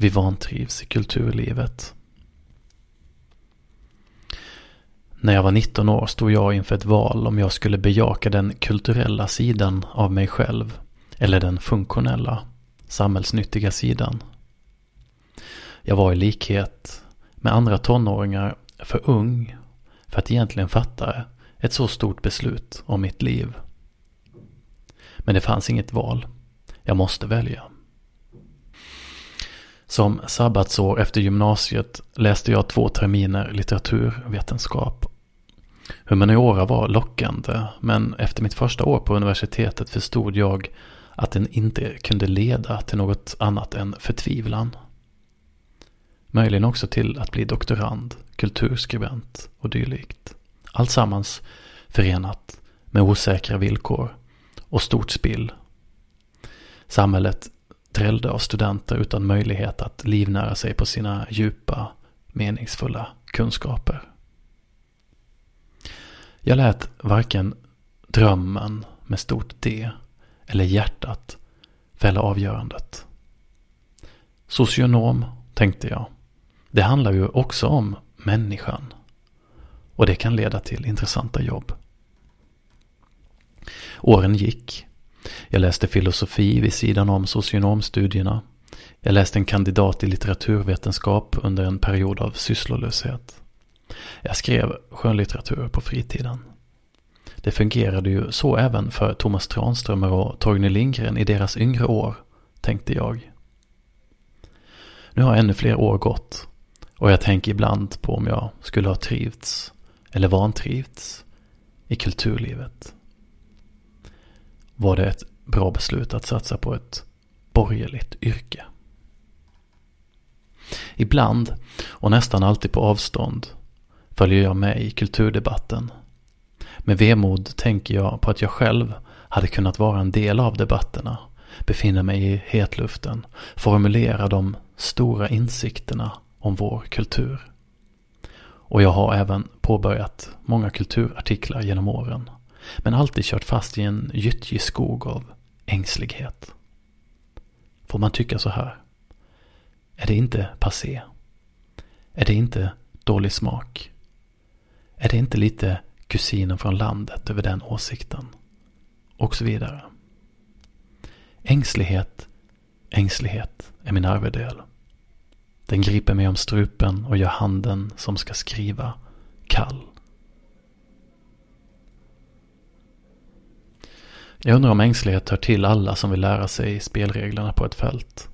vi vantrivs i kulturlivet. När jag var 19 år stod jag inför ett val om jag skulle bejaka den kulturella sidan av mig själv eller den funktionella, samhällsnyttiga sidan. Jag var i likhet med andra tonåringar för ung för att egentligen fatta ett så stort beslut om mitt liv. Men det fanns inget val. Jag måste välja. Som sabbatsår efter gymnasiet läste jag två terminer litteraturvetenskap. Humaniora var lockande, men efter mitt första år på universitetet förstod jag att den inte kunde leda till något annat än förtvivlan. Möjligen också till att bli doktorand, kulturskribent och dylikt. Alltsammans förenat med osäkra villkor och stort spill. Samhället drällde av studenter utan möjlighet att livnära sig på sina djupa, meningsfulla kunskaper. Jag lät varken drömmen med stort D eller hjärtat fälla avgörandet. Socionom, tänkte jag. Det handlar ju också om människan. Och det kan leda till intressanta jobb. Åren gick. Jag läste filosofi vid sidan om socionomstudierna. Jag läste en kandidat i litteraturvetenskap under en period av sysslolöshet. Jag skrev skönlitteratur på fritiden. Det fungerade ju så även för Thomas Tranströmer och Torgny Lindgren i deras yngre år, tänkte jag. Nu har ännu fler år gått och jag tänker ibland på om jag skulle ha trivts eller vantrivts i kulturlivet. Var det ett bra beslut att satsa på ett borgerligt yrke? Ibland, och nästan alltid på avstånd, följer jag med i kulturdebatten. Med vemod tänker jag på att jag själv hade kunnat vara en del av debatterna, befinna mig i hetluften, formulera de stora insikterna om vår kultur. Och jag har även påbörjat många kulturartiklar genom åren. Men alltid kört fast i en gyttjig skog av ängslighet. Får man tycka så här? Är det inte passé? Är det inte dålig smak? Är det inte lite kusinen från landet över den åsikten? Och så vidare. Ängslighet, ängslighet är min arvedel. Den griper mig om strupen och gör handen som ska skriva kall. Jag undrar om ängslighet hör till alla som vill lära sig spelreglerna på ett fält.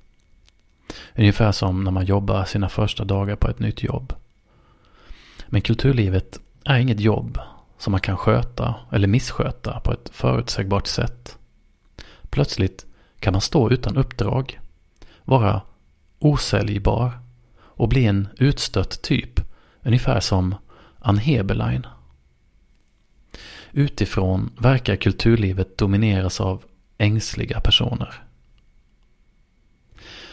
Ungefär som när man jobbar sina första dagar på ett nytt jobb. Men kulturlivet är inget jobb som man kan sköta eller missköta på ett förutsägbart sätt. Plötsligt kan man stå utan uppdrag, vara osäljbar och bli en utstött typ, ungefär som Ann Heberlein. Utifrån verkar kulturlivet domineras av ängsliga personer.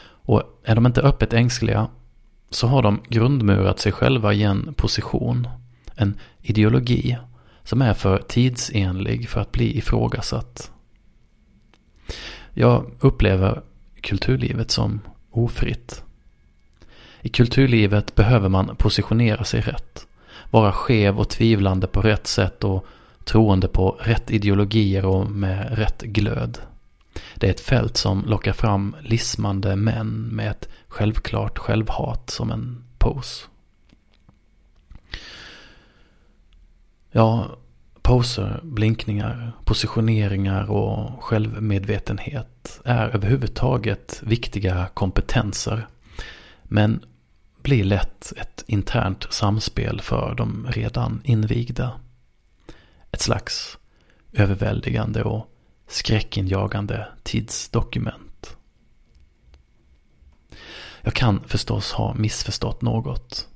Och är de inte öppet ängsliga så har de grundmurat sig själva i en position, en ideologi som är för tidsenlig för att bli ifrågasatt. Jag upplever kulturlivet som ofritt. I kulturlivet behöver man positionera sig rätt. Vara skev och tvivlande på rätt sätt och troende på rätt ideologier och med rätt glöd. Det är ett fält som lockar fram lismande män med ett självklart självhat som en pose. Ja, poser, blinkningar, positioneringar och självmedvetenhet är överhuvudtaget viktiga kompetenser. Men blir lätt ett internt samspel för de redan invigda. Ett slags överväldigande och skräckinjagande tidsdokument. Jag kan förstås ha missförstått något.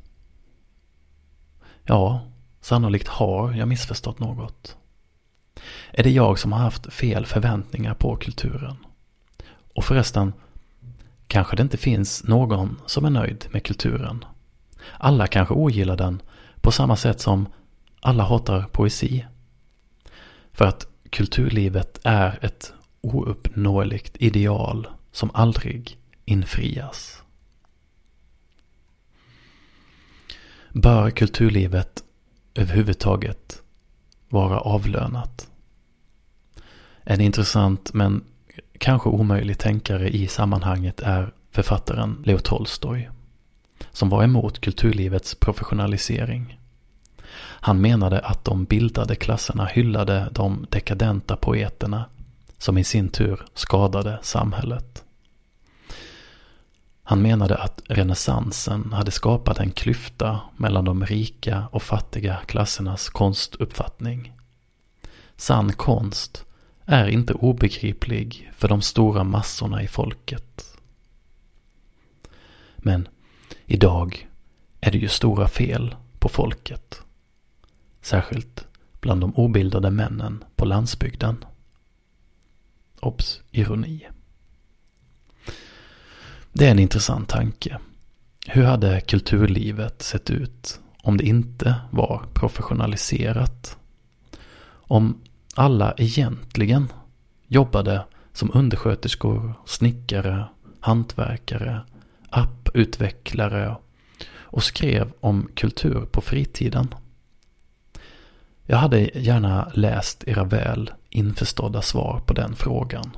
Ja, sannolikt har jag missförstått något. Är det jag som har haft fel förväntningar på kulturen? Och förresten, kanske det inte finns någon som är nöjd med kulturen. Alla kanske ogillar den på samma sätt som alla hatar poesi. För att kulturlivet är ett ouppnåeligt ideal som aldrig infrias. Bör kulturlivet överhuvudtaget vara avlönat? En intressant men kanske omöjlig tänkare i sammanhanget är författaren Leo Tolstoj. Som var emot kulturlivets professionalisering. Han menade att de bildade klasserna hyllade de dekadenta poeterna som i sin tur skadade samhället. Han menade att renässansen hade skapat en klyfta mellan de rika och fattiga klassernas konstuppfattning. Sann konst är inte obegriplig för de stora massorna i folket. Men idag är det ju stora fel på folket. Särskilt bland de obildade männen på landsbygden. Obs! Ironi. Det är en intressant tanke. Hur hade kulturlivet sett ut om det inte var professionaliserat? Om alla egentligen jobbade som undersköterskor, snickare, hantverkare, apputvecklare och skrev om kultur på fritiden. Jag hade gärna läst era väl införstådda svar på den frågan.